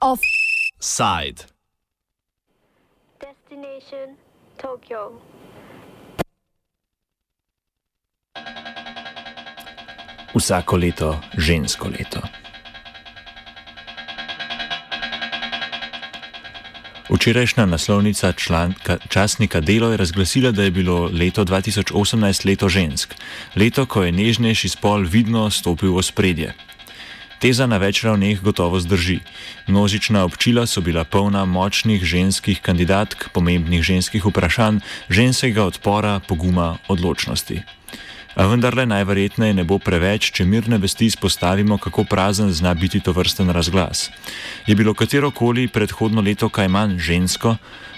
Offside. Destination Tokyo. Vsako leto žensko leto. Včerajšnja naslovnica članka, časnika Delo je razglasila, da je bilo leto 2018 leto žensk, leto, ko je nežnejši spol vidno stopil v spredje. Teza na več ravneh gotovo zdrži. Množična občila so bila polna močnih ženskih kandidatk, pomembnih ženskih vprašanj, ženskega odpora, poguma, odločnosti. A vendarle najverjetneje ne bo preveč, če mirne vesti izpostavimo, kako prazen zna biti to vrsten razglas. Je bilo katero koli predhodno leto kaj manj žensko,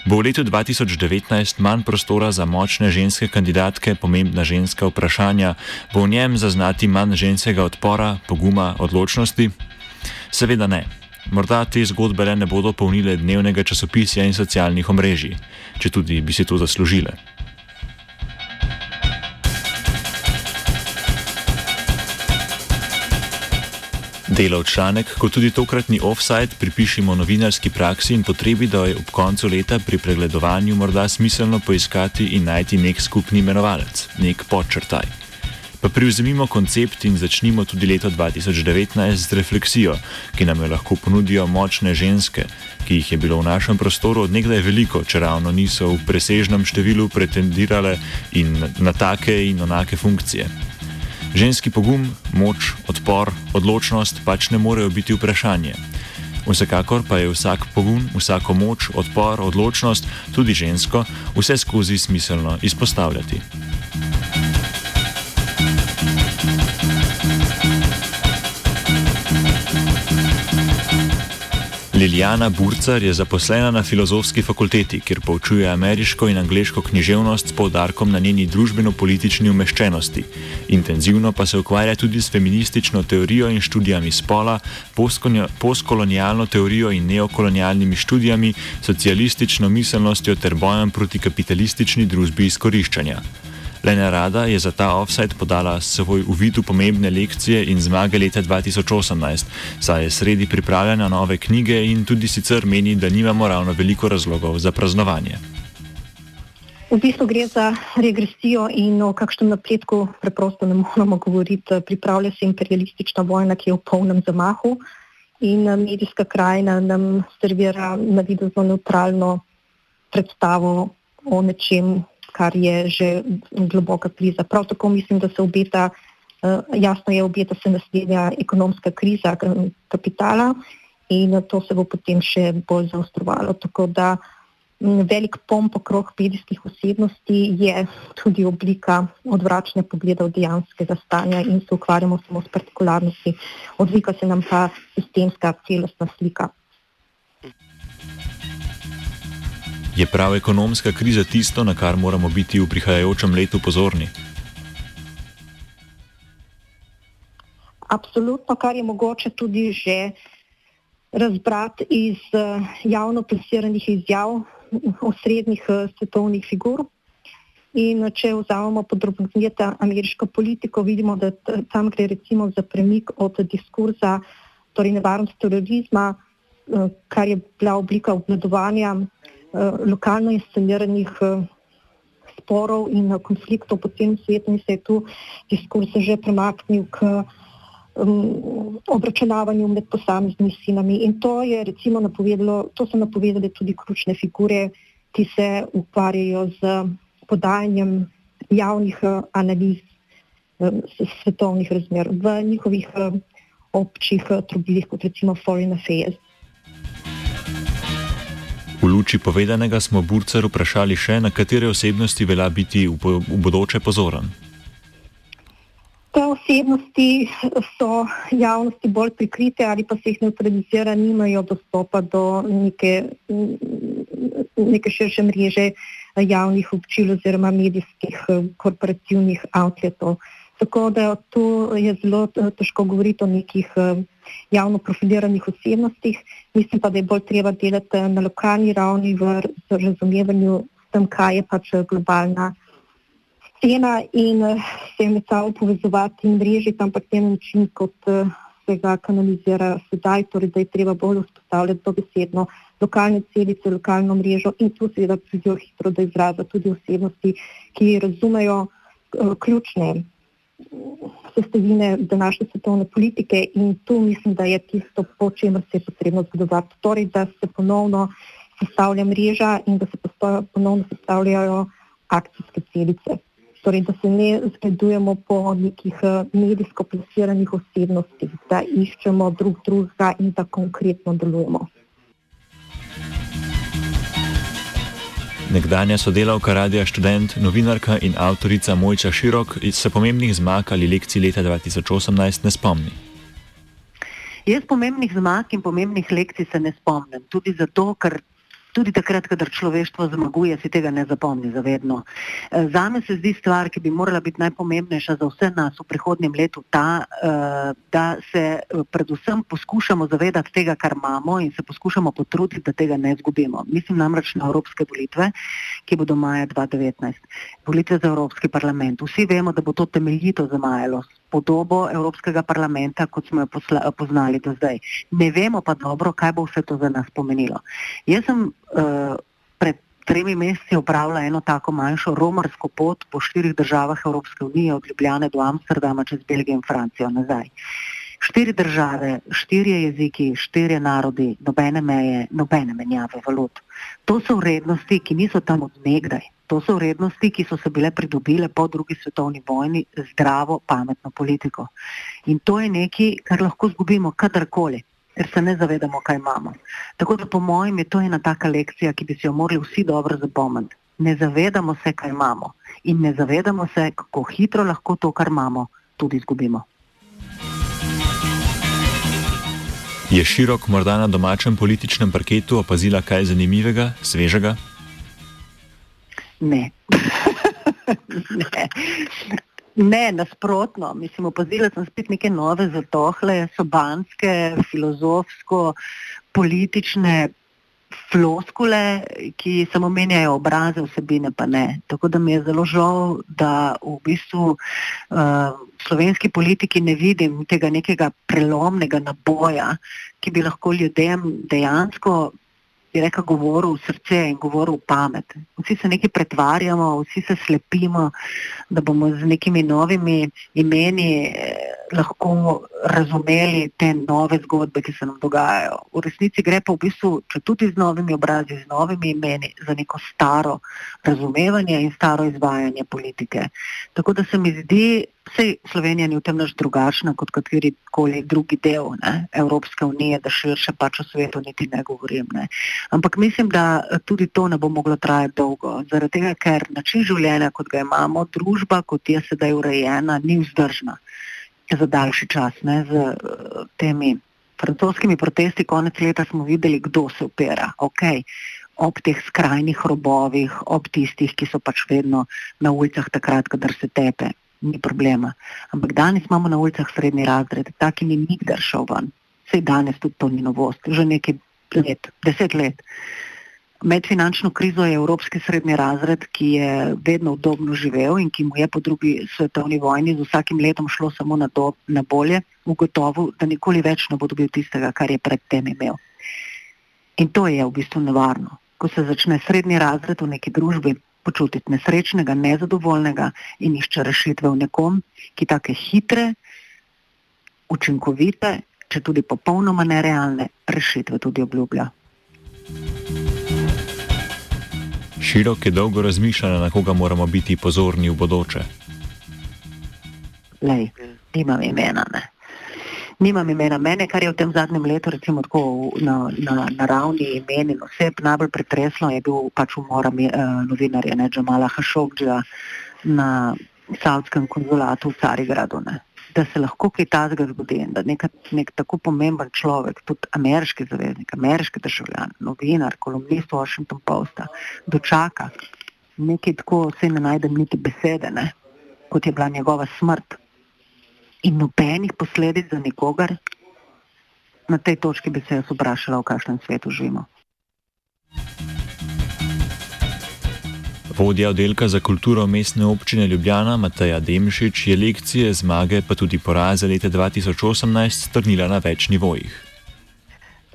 bo v letu 2019 manj prostora za močne ženske kandidatke, pomembna ženska vprašanja, bo v njem zaznati manj ženskega odpora, poguma, odločnosti? Seveda ne. Morda te zgodbe le ne bodo polnile dnevnega časopisja in socialnih omrežij, če tudi bi si to zaslužile. Delov članek, kot tudi tokratni offside, pripišemo novinarski praksi in potrebi, da je ob koncu leta pri pregledovanju morda smiselno poiskati in najti nek skupni imenovalec, nek podčrtaj. Pa privzemimo koncept in začnimo tudi leto 2019 z refleksijo, ki nam jo lahko ponudijo močne ženske, ki jih je bilo v našem prostoru odnegdaj veliko, če ravno niso v presežnem številu pretendirale in na take in onake funkcije. Ženski pogum, moč, odpor, odločnost pač ne morejo biti vprašanje. Vsekakor pa je vsak pogum, vsako moč, odpor, odločnost, tudi žensko, vse skozi smiselno izpostavljati. Lilijana Burcar je zaposlena na filozofski fakulteti, kjer poučuje ameriško in angliško književnost s poudarkom na njeni družbeno-politični umeščenosti. Intenzivno pa se ukvarja tudi s feministično teorijo in študijami spola, postkolonialno teorijo in neokolonialnimi študijami, socialistično miselnostjo ter bojem proti kapitalistični družbi izkoriščanja. Lena Rada je za ta offset podala svoj uvid v pomembne lekcije in zmage leta 2018, saj je sredi pripravljanja nove knjige in tudi sicer meni, da nimamo ravno veliko razlogov za praznovanje. V bistvu gre za regresijo in o kakšnem napredku preprosto ne moramo govoriti. Pripravlja se imperialistična vojna, ki je v polnem zamahu in medijska krajina nam servira na videzno neutralno predstavo o nečem, kar je že globoka kriza. Prav tako mislim, da se obeta, uh, jasno je, obeta se naslednja ekonomska kriza kapitala in to se bo potem še bolj zaostrovalo. Tako da m, velik pomp okrog medijskih osebnosti je tudi oblika odvračanja pogledov dejanskega stanja in se ukvarjamo samo s partikularnosti. Odvika se nam pa sistemska celostna slika. Je prav ekonomska kriza tisto, na kar moramo biti v prihajajočem letu pozorni? Absolutno, kar je mogoče tudi že razbrati iz uh, javno plasiranih izjav osrednjih uh, svetovnih figur. In če vzamemo podrobnosti ameriško politiko, vidimo, da tam gre recimo za premik od diskurza, torej nevarnosti terorizma, kar je bila oblika obvladovanja Eh, lokalno insceniranih eh, sporov in konfliktov po celem svetu in se je tu diskurs že premaknil k um, obračunavanju med posameznimi sinami. In to je recimo napovedalo, to so napovedali tudi ključne figure, ki se ukvarjajo z podajanjem javnih analiz um, svetovnih razmer v njihovih uh, občih trobilih, kot recimo Foreign Affairs. Luči povedanega smo Burcer vprašali še, na katere osebnosti velja biti v, v bodoče pozoren. Te osebnosti so javnosti bolj prikrite ali pa se jih neutralizira, nimajo dostopa do neke, neke širše mreže javnih občil oziroma medijskih korporativnih outletov. Tako da tu je zelo težko govoriti o nekih javno profiliranih osebnostih. Mislim pa, da je bolj treba delati na lokalni ravni v razumevanju tem, kaj je pač globalna scena in se med sabo povezovati in mrežiti, ampak na način, kot se ga kanalizira sedaj, torej da je treba bolj vzpostavljati dobesedno lokalne celice, lokalno mrežo in tu seveda pridijo hitro do izraza tudi osebnosti, ki razumejo ključne sestavine današnje svetovne politike in tu mislim, da je tisto, po čemer se je potrebno zgodovati. Torej, da se ponovno sestavlja mreža in da se ponovno sestavljajo akcijske celice. Torej, da se ne zgledujemo po nekih eh, medijsko plasiranih osebnostih, da iščemo drug drugega in da konkretno delujemo. Nekdanja sodelavka Radia Student, novinarka in avtorica Mojča Širok se pomembnih zmag ali lekcij leta 2018 ne spomni. Jaz pomembnih zmag in pomembnih lekcij se ne spomnim. Tudi zato, ker Tudi takrat, kadar človeštvo zmaguje, si tega ne zapomni zavedno. Eh, zame se zdi stvar, ki bi morala biti najpomembnejša za vse nas v prihodnjem letu, ta, eh, da se eh, predvsem poskušamo zavedati tega, kar imamo in se poskušamo potruditi, da tega ne izgubimo. Mislim namreč na evropske volitve, ki bodo maja 2019. Volitve za Evropski parlament. Vsi vemo, da bo to temeljito zamajalo podobo Evropskega parlamenta, kot smo jo poznali do zdaj. Ne vemo pa dobro, kaj bo vse to za nas pomenilo. Jaz sem uh, pred tremi meseci opravila eno tako manjšo romarsko pot po štirih državah Evropske unije, od Ljubljane do Amsterdama, čez Belgijo in Francijo nazaj. Štiri države, štiri jeziki, štiri narodi, nobene meje, nobene menjave valut. To so vrednosti, ki niso tam od nekdaj. To so vrednosti, ki so se bile pridobile po drugi svetovni vojni zdravo, pametno politiko. In to je nekaj, kar lahko zgubimo kadarkoli, ker se ne zavedamo, kaj imamo. Tako da po mojem je to ena taka lekcija, ki bi si jo morali vsi dobro zapomniti. Ne zavedamo se, kaj imamo in ne zavedamo se, kako hitro lahko to, kar imamo, tudi izgubimo. Je širok morda na domačem političnem parketu opazila kaj zanimivega, svežega? Ne. ne. Ne, nasprotno. Mislim, opazila sem spet neke nove zatohle, sobanske, filozofsko, politične floskule, ki samo menjajo obraze, vsebine pa ne. Tako da mi je zelo žal, da v bistvu uh, slovenski politiki ne vidim tega nekega prelomnega naboja, ki bi lahko ljudem dejansko bi rekel, govoril v srce in govoril v pamet. Vsi se nekaj pretvarjamo, vsi se slepimo, da bomo z nekimi novimi imeni eh, lahko razumeli te nove zgodbe, ki se nam dogajajo. V resnici gre pa v bistvu, če tudi z novimi obrazi, z novimi imeni, za neko staro razumevanje in staro izvajanje politike. Tako da se mi zdi, Vse Slovenija ni v tem naš drugačna kot kateri koli drugi del ne, Evropske unije, da širše pač o svetu niti ne govorim. Ne. Ampak mislim, da tudi to ne bo moglo trajati dolgo, zaradi tega, ker način življenja, kot ga imamo, družba, kot je sedaj urejena, ni vzdržna za daljši čas. Ne, z temi francoskimi protesti konec leta smo videli, kdo se opera. Okay. Ob teh skrajnih robovih, ob tistih, ki so pač vedno na ulicah takrat, kadar se tepe ni problema. Ampak danes imamo na ulicah srednji razred, taki ni nikdar šel ven. Sej danes tudi to ni novost, že nekaj let, deset let. Med finančno krizo je evropski srednji razred, ki je vedno udobno živel in ki mu je po drugi svetovni vojni z vsakim letom šlo samo na, do, na bolje, ugotovil, da nikoli več ne bo dobil tistega, kar je predtem imel. In to je v bistvu nevarno. Ko se začne srednji razred v neki družbi počutiti nesrečnega, nezadovoljnega in išče rešitve v nekom, ki take hitre, učinkovite, če tudi popolnoma nerealne rešitve tudi obljublja. Širok je dolgo razmišljala, na koga moramo biti pozorni v bodoče. Lej, nimam imena. Ne nimam imena. Mene, kar je v tem zadnjem letu, recimo tako na, na, na ravni imen in oseb, najbolj pretreslo je bil pač umor uh, novinarja ne, Džamala Hašokdža na Savskem konzulatu v Carigradu. Ne. Da se lahko kaj takega zgodi in da nek, nek tako pomemben človek, tudi ameriški zaveznik, ameriški državljan, novinar, kolumnist Washington Posta, dočaka nekaj tako, se ne najdem niti besede, ne, kot je bila njegova smrt in nobenih posledic za nikogar, na tej točki bi se jaz vprašala, v kakšnem svetu živimo. Vodja oddelka za kulturo mestne občine Ljubljana Mateja Demšič je lekcije zmage pa tudi poraze leta 2018 strnila na več nivojih.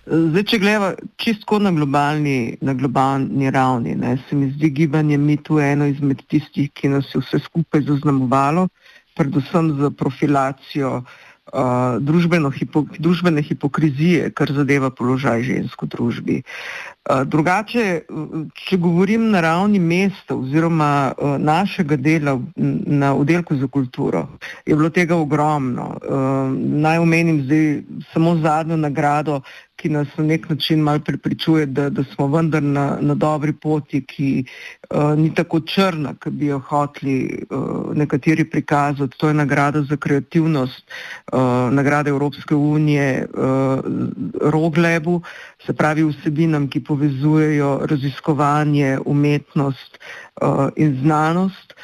Zdaj, če gledamo čisto na globalni, na globalni ravni, ne, se mi zdi gibanje MITU eno izmed tistih, ki nas je vse skupaj zaznamovalo, predvsem za profilacijo uh, hipo, družbene hipokrizije, kar zadeva položaj žensk v družbi. Drugače, če govorim na ravni mesta oziroma našega dela na oddelku za kulturo, je bilo tega ogromno. Naj omenim zdaj samo zadnjo nagrado, ki nas na nek način mal prepričuje, da, da smo vendar na, na dobri poti, ki uh, ni tako črna, kot bi jo hoteli uh, nekateri prikazati. To je nagrada za kreativnost, uh, nagrada Evropske unije uh, Roglebu, se pravi vsebinam, ki povezujejo raziskovanje, umetnost uh, in znanost.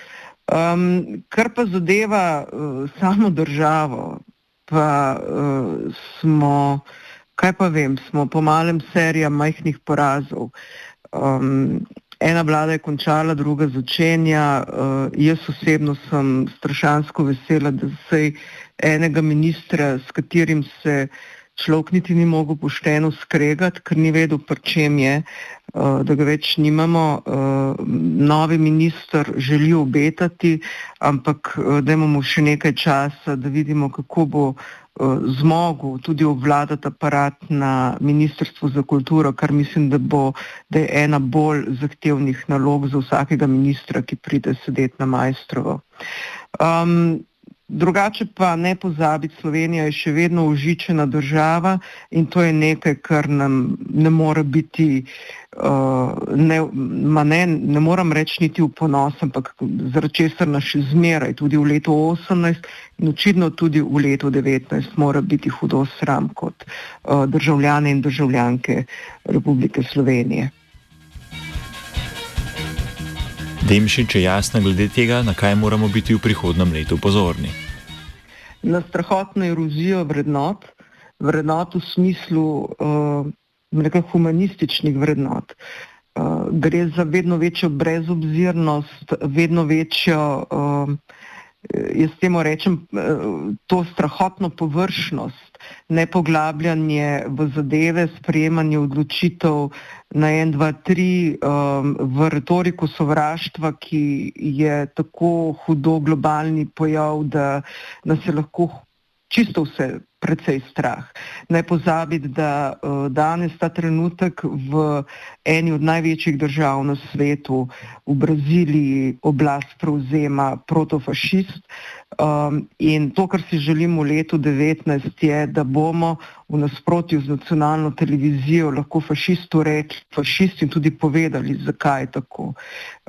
Um, kar pa zadeva uh, samo državo, pa uh, smo kaj pa vem, smo po malem serija majhnih porazov. Um, ena vlada je končala, druga začenja. Uh, jaz osebno sem strašansko vesela, da se enega ministra, s katerim se človek niti ni mogel pošteno skregati, ker ni vedel, pri čem je, uh, da ga več nimamo. Uh, novi minister želi obetati, ampak uh, da imamo še nekaj časa, da vidimo, kako bo Eh, zmogel tudi obvladati aparat na Ministrstvu za kulturo, kar mislim, da, bo, da je ena bolj zahtevnih nalog za vsakega ministra, ki pride sedeti na majstrovo. Um, Drugače pa ne pozabiti, Slovenija je še vedno užičena država in to je nekaj, kar nam ne more biti, uh, ne, ne, ne moram reči niti v ponos, ampak zaradi česar nas še zmeraj, tudi v letu 18 in očitno tudi v letu 19 mora biti hudo sram kot uh, državljane in državljanke Republike Slovenije. Demšič je jasna glede tega, na kaj moramo biti v prihodnem letu pozorni. Na strahotno erozijo vrednot, vrednot v smislu uh, humanističnih vrednot. Uh, gre za vedno večjo brezobzirnost, vedno večjo, uh, jaz temu rečem, uh, to strahotno površnost ne poglabljanje v zadeve, sprejemanje odločitev na en, dva, tri, um, v retoriko sovraštva, ki je tako hudo globalni pojav, da nas je lahko čisto vse precej strah. Ne pozabiti, da uh, danes ta trenutek v eni od največjih držav na svetu, v Braziliji, oblast prevzema protofašist. Um, in to, kar si želimo v letu 2019, je, da bomo v nasprotju z nacionalno televizijo lahko fašistu rekli fašist in tudi povedali, zakaj je tako.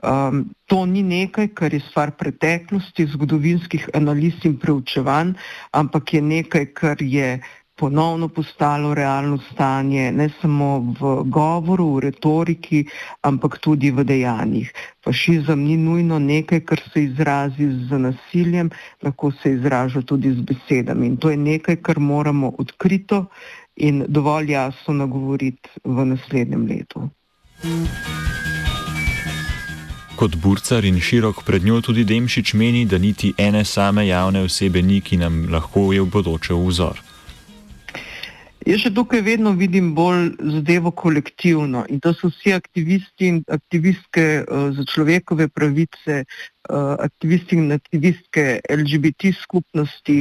Um, to ni nekaj, kar je stvar preteklosti, zgodovinskih analiz in preučevanj, ampak je nekaj, kar je ponovno postalo realno stanje, ne samo v govoru, v retoriki, ampak tudi v dejanjih. Fašizem ni nujno nekaj, kar se izrazi z nasiljem, lahko se izraža tudi z besedami. In to je nekaj, kar moramo odkrito in dovolj jasno nagovoriti v naslednjem letu. Kot burcar in širok pred njo tudi Demšič meni, da niti ene same javne osebe ni, ki nam lahko je v bodoče vzor. Jaz še tukaj vedno vidim bolj zadevo kolektivno in to so vsi aktivisti in aktivistke uh, za človekove pravice, uh, aktivisti in aktivistke LGBT skupnosti,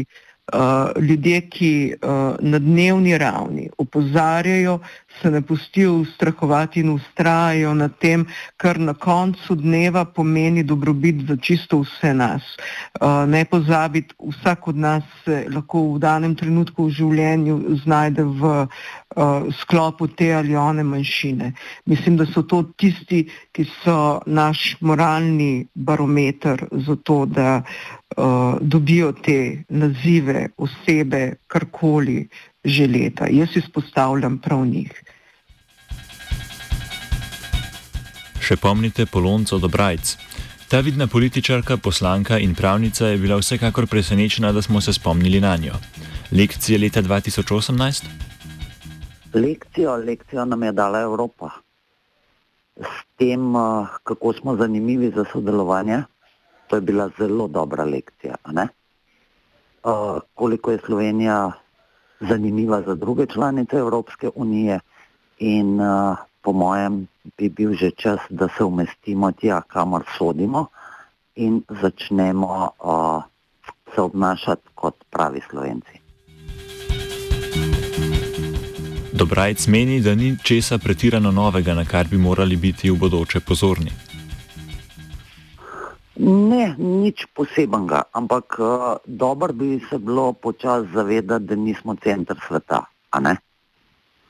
uh, ljudje, ki uh, na dnevni ravni opozarjajo, se ne pustijo ustrahovati in ustrajajo na tem, kar na koncu dneva pomeni dobrobit za čisto vse nas. Uh, ne pozabiti, vsak od nas se lahko v danem trenutku v življenju znajde v uh, sklopu te ali one manjšine. Mislim, da so to tisti, ki so naš moralni barometer za to, da uh, dobijo te nazive, osebe, karkoli že leta. Jaz izpostavljam prav njih. Še pomnite Polonco Dobrajc. Ta vidna političarka, poslanka in pravnica je bila vsekakor presenečena, da smo se spomnili na njo. Lekcije leta 2018? Lekcijo, lekcijo nam je dala Evropa. s tem, uh, kako smo zanimivi za sodelovanje, to je bila zelo dobra lekcija. Uh, koliko je Slovenija zanimiva za druge članice Evropske unije, in uh, po mojem bi bil že čas, da se umestimo tja, kamor sodimo in začnemo uh, se obnašati kot pravi slovenci. Dobrajc meni, da ni česa pretirano novega, na kar bi morali biti v bodoče pozorni. Ne, nič posebenega, ampak uh, dobro bi se bilo počasi zavedati, da nismo center sveta.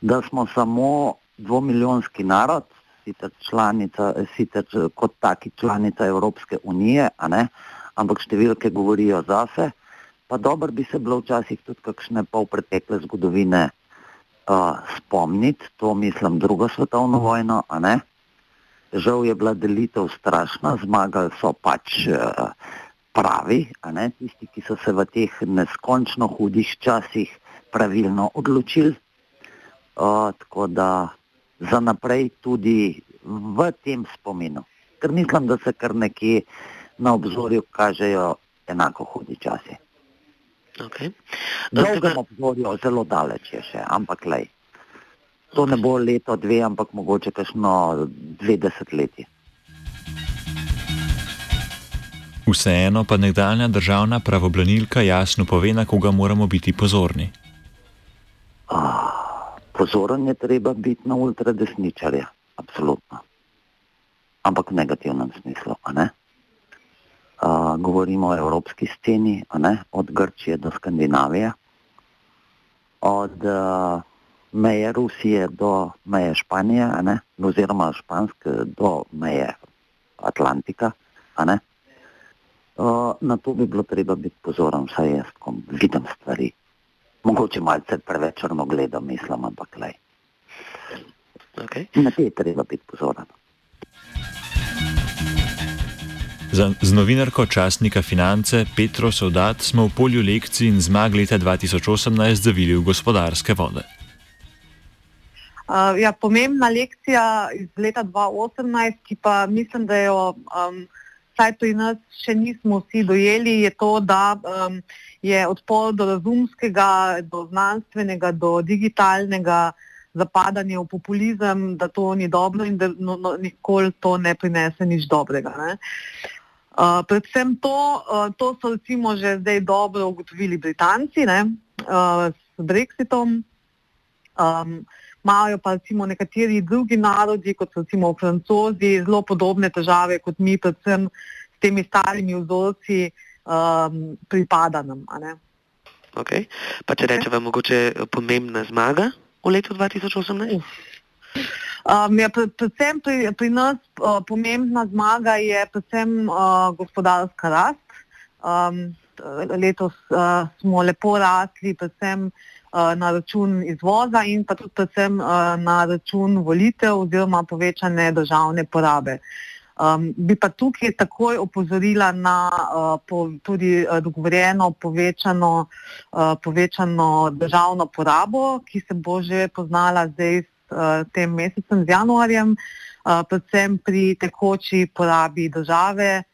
Da smo samo dvomilijonski narod, sicer, članica, sicer kot taki članica Evropske unije, ampak številke govorijo zase. Pa dobro bi se bilo včasih tudi kakšne pol pretekle zgodovine uh, spomniti, to mislim drugo svetovno vojno. Žal je bila delitev strašna, zmagali so pač uh, pravi, tisti, ki so se v teh neskončno hudih časih pravilno odločili. Uh, tako da za naprej tudi v tem spominu. Ker mislim, da se kar nekje na obzorju kažejo enako hudi časi. Okay. Na obzorju, zelo daleč je še, ampak lej. To ne bo leto, dve, ampak mogoče kakšno dve desetletji. Vseeno pa nekdanja državna pravobranilka jasno pove, na koga moramo biti pozorni. Ah pozoren je treba biti na ultradesničarja, absolutno. Ampak v negativnem smislu. Uh, govorimo o evropski sceni, od Grčije do Skandinavije, od uh, meje Rusije do meje Španije, oziroma Španske do meje Atlantika. Uh, na to bi bilo treba biti pozoren, vsaj jaz, ko vidim stvari mogoče malce preveč črno gledam, mislim, ampak le. Okay. Na te je treba biti pozoren. Za, z novinarko časnika Finance Petro Sodat smo v polju lekcij in zmag leta 2018 zavili v gospodarske vode. Uh, ja, pomembna lekcija iz leta 2018, ki pa mislim, da jo um, vsaj pri nas še nismo vsi dojeli, je to, da um, je odpor do razumskega, do znanstvenega, do digitalnega zapadanja v populizem, da to ni dobro in da no, no, nikoli to ne prinese nič dobrega. Ne. Uh, predvsem to, uh, to so recimo že zdaj dobro ugotovili Britanci ne, uh, s Brexitom. Um, Imajo pa recimo nekateri drugi narodi, kot so recimo francozi, zelo podobne težave kot mi, predvsem s temi starimi vzorci, um, pripada nam. Okay. Pa če rečemo, okay. mogoče pomembna zmaga v letu 2018? Um, ja, predvsem pri, pri nas uh, pomembna zmaga je predvsem uh, gospodarska rast. Um, letos uh, smo lepo rasli, predvsem uh, na račun izvoza in pa tudi predvsem uh, na račun volitev oziroma povečane državne porabe. Uh, Um, bi pa tukaj takoj opozorila na uh, po, tudi uh, dogovorjeno povečano, uh, povečano državno porabo, ki se bo že poznala zdaj s uh, tem mesecem, z januarjem, uh, predvsem pri tekoči porabi države, um,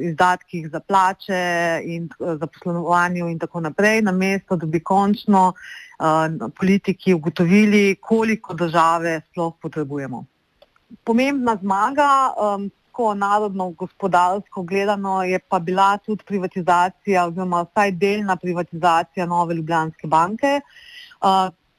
izdatkih za plače in uh, za poslovanje in tako naprej, namesto da bi končno uh, politiki ugotovili, koliko države sploh potrebujemo pomembna zmaga, um, ko narodno gospodarsko gledano, je pa bila tudi privatizacija, oziroma vsaj delna privatizacija Nove Ljubljanske banke.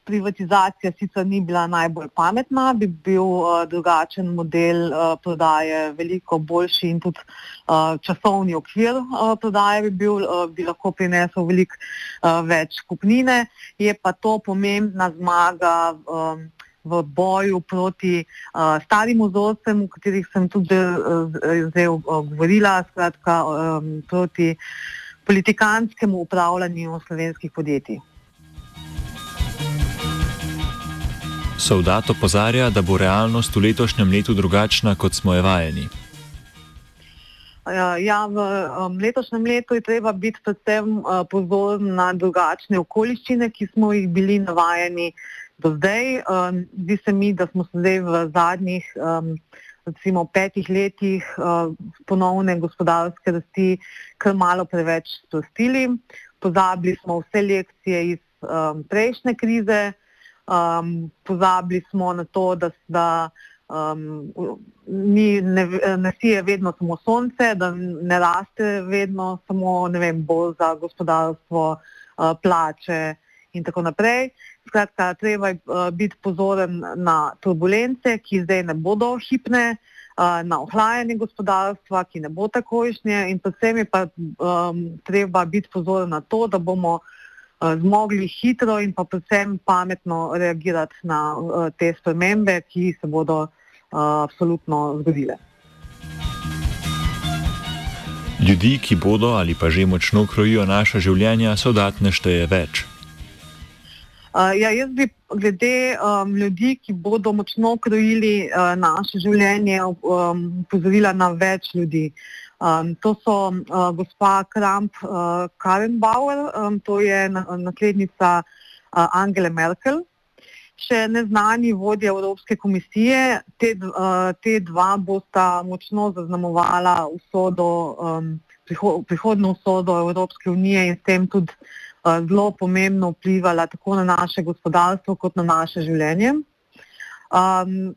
Privatizacija sicer ni bila najbolj pametna, bi bil uh, drugačen model uh, prodaje, veliko boljši in tudi uh, časovni okvir uh, prodaje bi, bil, uh, bi lahko prinesel veliko uh, več kupnine. Je pa to pomembna zmaga. Um, v boju proti uh, starim vzorcem, o katerih sem tudi uh, zdaj uh, govorila, skratka, um, proti politikanskemu upravljanju slovenskih podjetij. Soldat opozarja, da bo realnost v letošnjem letu drugačna, kot smo jo vajeni. Ja, ja, v um, letošnjem letu je treba biti predvsem uh, pozoren na drugačne okoliščine, ki smo jih bili navajeni do zdaj. Zdi se mi, da smo se zdaj v zadnjih recimo petih letih ponovne gospodarske rasti kar malo preveč sprostili. Pozabili smo vse lekcije iz prejšnje krize, pozabili smo na to, da, da um, ni, ne, ne sije vedno samo sonce, da ne raste vedno samo vem, bolj za gospodarstvo, uh, plače in tako naprej. Skratka, treba je uh, biti pozoren na turbulence, ki zdaj ne bodo hipne, uh, na ohlajanje gospodarstva, ki ne bo takojšnje in predvsem je pa um, treba biti pozoren na to, da bomo uh, zmogli hitro in pa predvsem pametno reagirati na uh, te spremembe, ki se bodo uh, absolutno zgodile. Ljudi, ki bodo ali pa že močno krojijo naša življenja, so datne šteje več. Uh, ja, jaz bi glede um, ljudi, ki bodo močno krojili uh, naše življenje, um, pozorila na več ljudi. Um, to so uh, gospa Kramp uh, Karenbauer, um, to je naslednica uh, Angele Merkel, še neznani vodja Evropske komisije. Te, uh, te dva bosta močno zaznamovala usodo, um, priho prihodno usodo Evropske unije in s tem tudi uh, zelo pomembno vplivala tako na naše gospodarstvo kot na naše življenje. Um,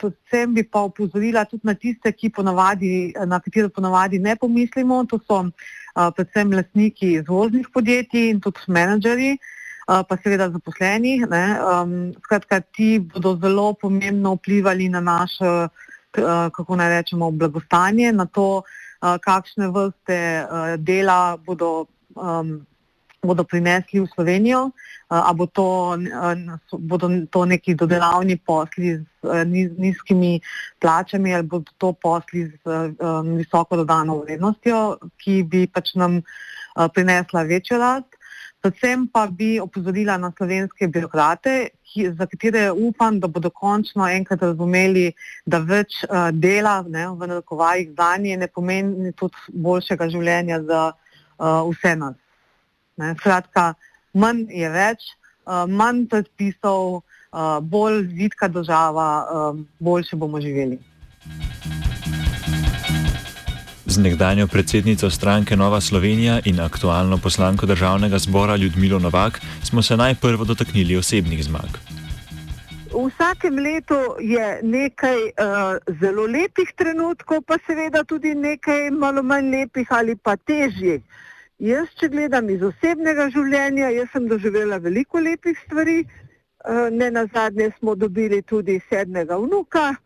Predvsem bi pa upozorila tudi na tiste, ponavadi, na katere ponavadi ne pomislimo, to so uh, predvsem lastniki izvoznih podjetij in tudi menedžeri, uh, pa seveda zaposlenih. Um, skratka, ti bodo zelo pomembno vplivali na naše, kako naj rečemo, blagostanje, na to, kakšne vrste dela bodo, um, bodo prinesli v Slovenijo. Ali bo to, bodo to neki dodelavni posli z nizkimi plačami, ali bodo to posli z visoko dodano vrednostjo, ki bi pač nam prinesla večjo rast. Predvsem pa bi opozorila na slovenske birokrate, ki, za katere upam, da bodo končno enkrat razumeli, da več uh, dela ne, v narekovajih za nje ne pomeni tudi boljšega življenja za uh, vse nas. Ne. Skratka, manj je več, uh, manj predpisov, uh, bolj vidka država, uh, boljše bomo živeli. Z nekdanjo predsednico stranke Nova Slovenija in aktualno poslanko državnega zbora Ljudmilo Novak smo se najprej dotaknili osebnih zmag. V vsakem letu je nekaj uh, zelo lepih trenutkov, pa seveda tudi nekaj malo manj lepih ali pa težjih. Jaz, če gledam iz osebnega življenja, jaz sem doživela veliko lepih stvari. Uh, ne na zadnje smo dobili tudi sedmega vnuka,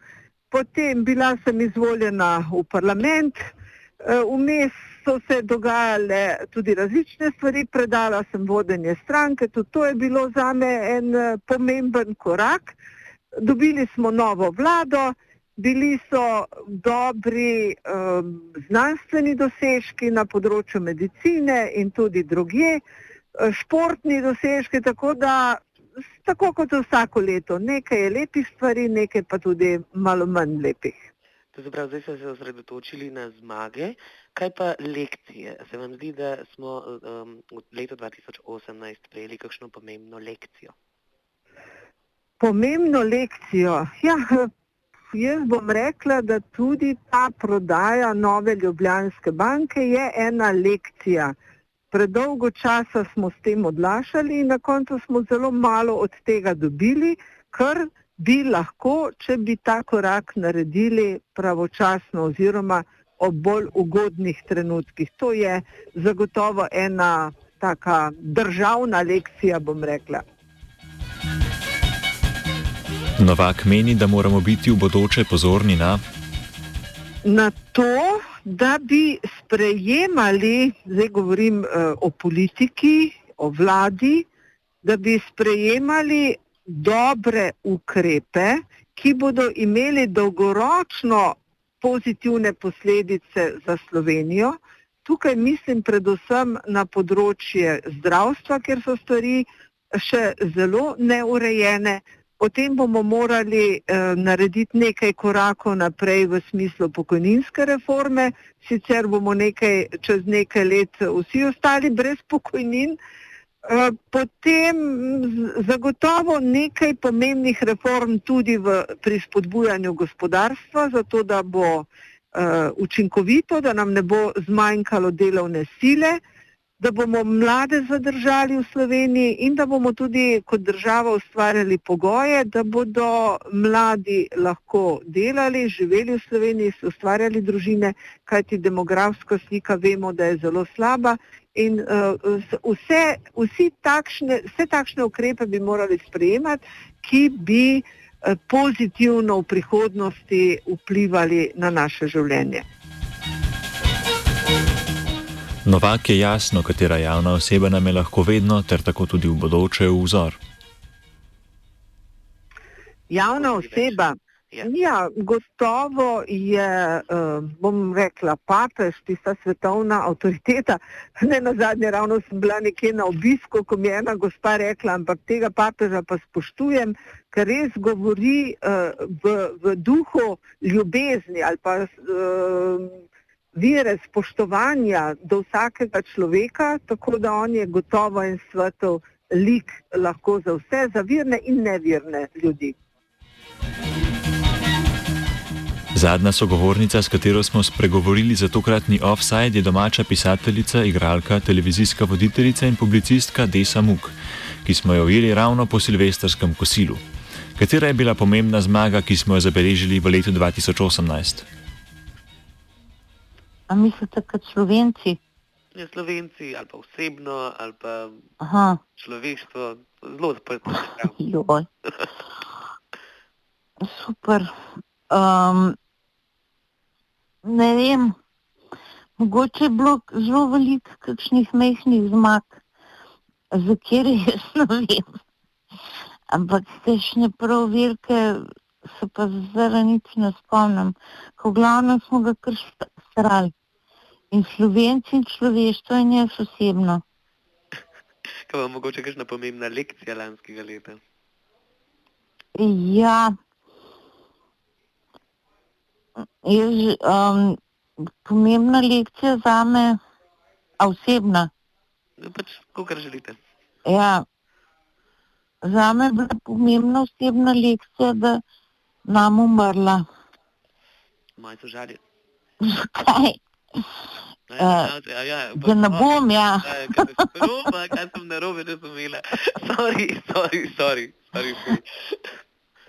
potem bila sem izvoljena v parlament, Eh, vmes so se dogajale tudi različne stvari, predala sem vodenje stranke, tudi to je bilo za me en eh, pomemben korak. Dobili smo novo vlado, bili so dobri um, znanstveni dosežki na področju medicine in tudi druge, športni dosežki, tako da tako kot vsako leto, nekaj je lepih stvari, nekaj pa tudi malo manj lepih. To se pravi, zdaj ste se osredotočili na zmage, kaj pa lekcije? Se vam zdi, da smo um, v letu 2018 prejeli kakšno pomembno lekcijo? Pomembno lekcijo. Ja, jaz bom rekla, da tudi ta prodaja nove Ljubljanske banke je ena lekcija. Predolgo časa smo s tem odlašali in na koncu smo zelo malo od tega dobili, kar bi lahko, če bi ta korak naredili pravočasno oziroma ob bolj ugodnih trenutkih. To je zagotovo ena taka državna lekcija, bom rekla. Novak meni, da moramo biti v bodoče pozorni na. Na to, da bi sprejemali, zdaj govorim uh, o politiki, o vladi, da bi sprejemali dobre ukrepe, ki bodo imeli dolgoročno pozitivne posledice za Slovenijo. Tukaj mislim predvsem na področje zdravstva, ker so stvari še zelo neurejene. Potem bomo morali eh, narediti nekaj korakov naprej v smislu pokojninske reforme, sicer bomo nekaj, čez nekaj let vsi ostali brez pokojnin. Eh, potem zagotovo nekaj pomembnih reform tudi v, pri spodbujanju gospodarstva, zato da bo uh, učinkovito, da nam ne bo zmanjkalo delovne sile, da bomo mlade zadržali v Sloveniji in da bomo tudi kot država ustvarjali pogoje, da bodo mladi lahko delali, živeli v Sloveniji, se ustvarjali družine, kajti demografska slika vemo, da je zelo slaba in uh, vse, vsi takšne, vse takšne ukrepe bi morali sprejemati, ki bi uh, pozitivno v prihodnosti vplivali na naše življenje. Novak je jasno, katera javna oseba nam je lahko vedno, ter tako tudi v bodoče vzor. Javna oseba. Ja, gotovo je, uh, bom rekla, papež, tista svetovna avtoriteta. Ne na zadnje, ravno sem bila nekje na obisku, ko mi je ena gospa rekla, ampak tega papeža pa spoštujem, ker res govori uh, v, v duhu ljubezni ali pa. Vire spoštovanja do vsakega človeka, tako da on je gotovo in svetov lik lahko za vse, za virne in nevirne ljudi. Zadnja sogovornica, s katero smo spregovorili za tokratni offside, je domača pisateljica, igralka, televizijska voditeljica in publicistka Desa Muk, ki smo jo ujeli ravno po silvestrskem kosilu. Katera je bila pomembna zmaga, ki smo jo zabeležili v letu 2018? A mislite, kot slovenci? Ja, slovenci ali pa osebno, ali pa Aha. človeštvo, zelo zaprto. Super. Um, ne vem, mogoče je bilo zelo veliko kakšnih mehkih zmag, za kjer jaz ne vem. Ampak tešne prav velike se pa zdaj nič ne spomnim. Ko glavno smo ga kar strali. In slovenci in človeštvo in jaz osebno. Kaj vam mogoče kakšna pomembna lekcija lanskega leta? Ja. Jaz, um, pomembna lekcija za me, a osebna. No, pač, kar želite. Ja. Za me je bila pomembna osebna lekcija, da nam umrla. Moj so žalje. Zakaj? Ja, ja, ja, Da ne bom, ja. Roba, kaj sem na robe razumela. Sorry, sorry, sorry. sorry.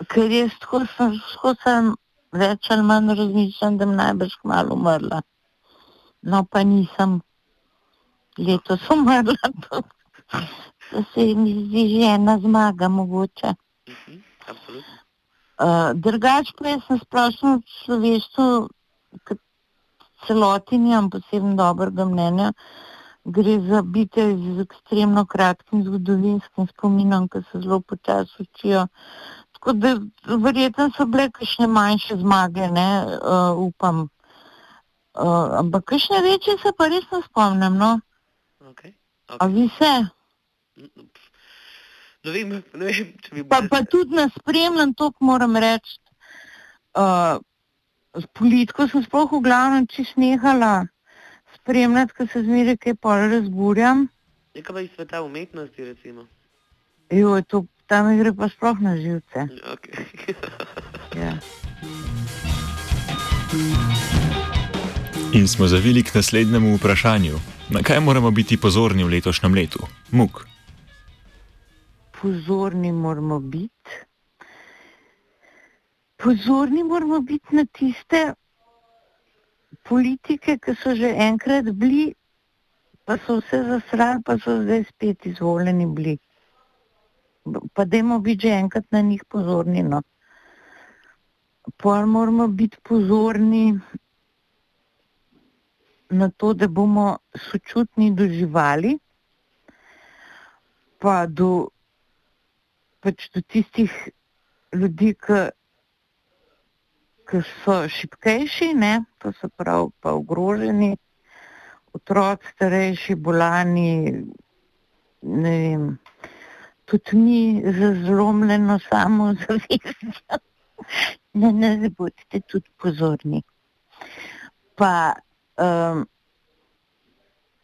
Ker jaz tako sem, tako sem več ali manj razmišljam, da bi najbrž kmalo umrla. No, pa nisem letos umrla. To, to se mi zdi že ena zmaga mogoče. Mhm, absolutno. Uh, drugač pa jaz na splošno človeštvo, kot celoti nimam posebno dobrega mnenja. Gre za bitje z ekstremno kratkim zgodovinskim spominom, ki se zelo počasi učijo. Tako da verjetno so bile kakšne manjše zmage, ne, uh, upam. Uh, ampak kakšne večje se pa res ne spomnim, no. Okay, A okay. vi se? Ne vem, ne vem, če bi Pa, pa tudi nas spremljam, to moram reči. Uh, politiko sem sploh v glavnem čist nehala spremljati, ker se zmeraj kaj pol razburjam. Nekaj pa iz sveta umetnosti, recimo. Jo, to, tam mi gre pa sploh na živce. Okay. Ja. In smo zavili k naslednjemu vprašanju. Na kaj moramo biti pozorni v letošnjem letu? Muk. Pozorni moramo biti. Pozorni moramo biti na tiste politike, ki so že enkrat bili, pa so vse zasrali, pa so zdaj spet izvoljeni bili. Pa dajmo biti že enkrat na njih pozorni. No. Pol moramo biti pozorni na to, da bomo sočutni do živali, pa do, pač do tistih ljudi, ki ki so šipkejši, ne, to se pravi pa ogroženi, otroci, starejši, bolani, ne vem, tudi mi z zlomljeno samozavestjo. Ne, ne, bodite tudi pozorni. Pa um,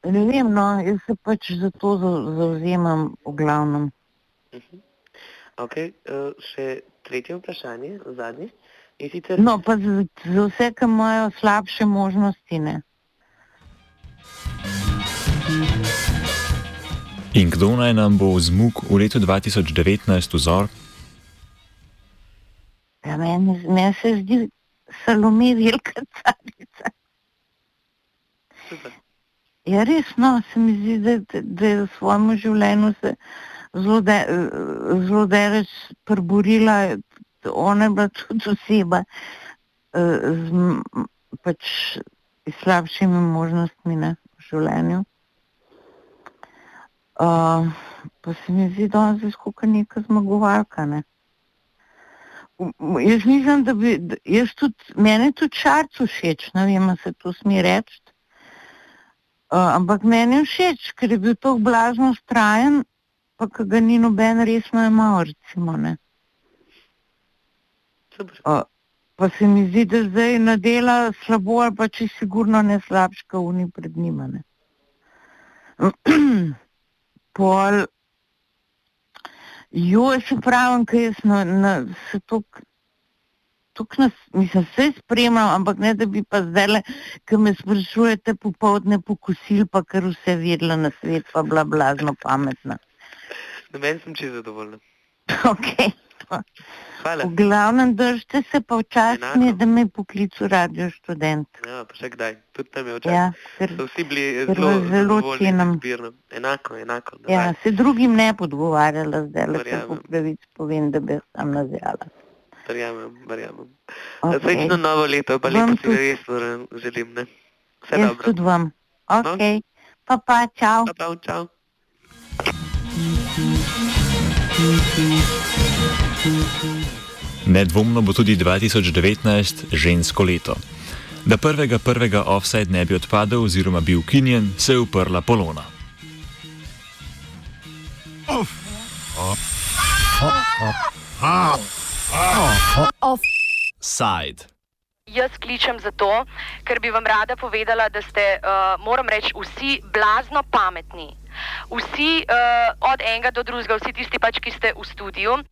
Ne vem, no, jaz se pač za to zauzemam v glavnem. Uh -huh. Ok, uh, še tretje vprašanje, zadnje. Sicer... No, pa za, za vse, ki imajo slabše možnosti. Ne? In kdo naj nam bo zmuk v letu 2019 vzor? Ja, meni, meni se zdi Salome velika carica. Ja, resno se mi zdi, da, da je v svojem življenju se zelo daleč preborila. Ona je bila tudi oseba eh, z pač, slabšimi možnostmi ne, v življenju. Uh, pa se mi zdi, da je zelo neka zmagovalka. Ne. Jaz mislim, da bi, jaz tudi, meni tudi čarcu všeč, ne vem, se to smi reči. Uh, ampak meni je všeč, ker je bil tako blazno strajen, pa ga ni noben resno imel, recimo. Uh, pa se mi zdi, da zdaj nadela slabo, ali pa če sigurno ne slabška v njih pred njima. Pol, Jo, se pravim, da jaz na, na, se tok, tok nas, mislim, vse spremljam, ampak ne da bi pa zdaj, ki me sprašujete popovdne pokusil, pa kar vse vedela na svet, pa bila blazno pametna. Na meni sem čisto zadovoljna. Ok. Hvala. V glavnem držite se pa včasih, da me poklicu radio študent. Ja, pa še kdaj, tudi tam je včasih. Ja, ker, so vsi bili zelo, zelo cenim. Enako, enako. Ja, se drugim ne podgovarjala zdaj, da se po pravic povem, da bi sam nazjala. Verjamem, verjamem. Okay. Srečno novo leto, pa lepo si res želim, ne? Vse Jaz dobro. tudi vam. Ok, no? pa pa, čau. Pa pa, čau. Nedvomno bo tudi 2019 žensko leto. Da prvega prvega offside ne bi odpadel oziroma bil ukinjen, se je uprla Polona. Offside. Jaz kličem zato, ker bi vam rada povedala, da ste, uh, moram reči, vsi blazno pametni. Vsi, uh, od enega do drugega, vsi tisti, pač, ki ste v studiu.